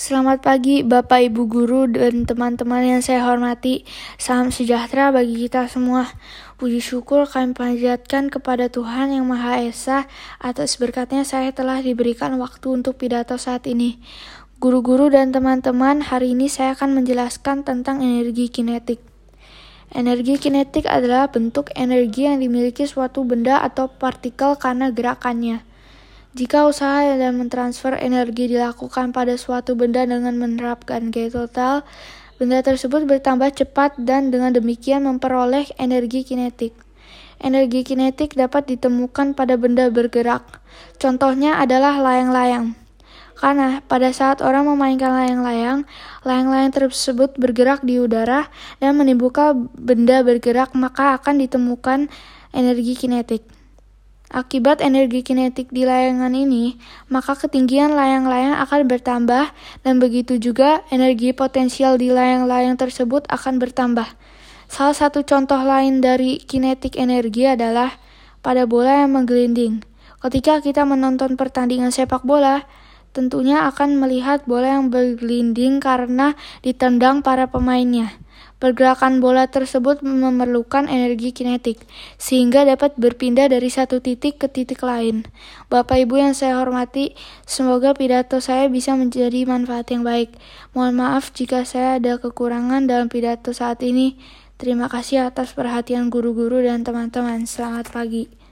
Selamat pagi Bapak Ibu Guru dan teman-teman yang saya hormati. Salam sejahtera bagi kita semua. Puji syukur kami panjatkan kepada Tuhan Yang Maha Esa atas berkatnya saya telah diberikan waktu untuk pidato saat ini. Guru-guru dan teman-teman, hari ini saya akan menjelaskan tentang energi kinetik. Energi kinetik adalah bentuk energi yang dimiliki suatu benda atau partikel karena gerakannya. Jika usaha dan mentransfer energi dilakukan pada suatu benda dengan menerapkan gaya total, benda tersebut bertambah cepat dan dengan demikian memperoleh energi kinetik. Energi kinetik dapat ditemukan pada benda bergerak. Contohnya adalah layang-layang. Karena pada saat orang memainkan layang-layang, layang-layang tersebut bergerak di udara dan menimbulkan benda bergerak, maka akan ditemukan energi kinetik. Akibat energi kinetik di layangan ini, maka ketinggian layang-layang akan bertambah dan begitu juga energi potensial di layang-layang tersebut akan bertambah. Salah satu contoh lain dari kinetik energi adalah pada bola yang menggelinding. Ketika kita menonton pertandingan sepak bola, tentunya akan melihat bola yang bergelinding karena ditendang para pemainnya. Pergerakan bola tersebut memerlukan energi kinetik, sehingga dapat berpindah dari satu titik ke titik lain. Bapak Ibu yang saya hormati, semoga pidato saya bisa menjadi manfaat yang baik. Mohon maaf jika saya ada kekurangan dalam pidato saat ini. Terima kasih atas perhatian guru-guru dan teman-teman. Selamat pagi.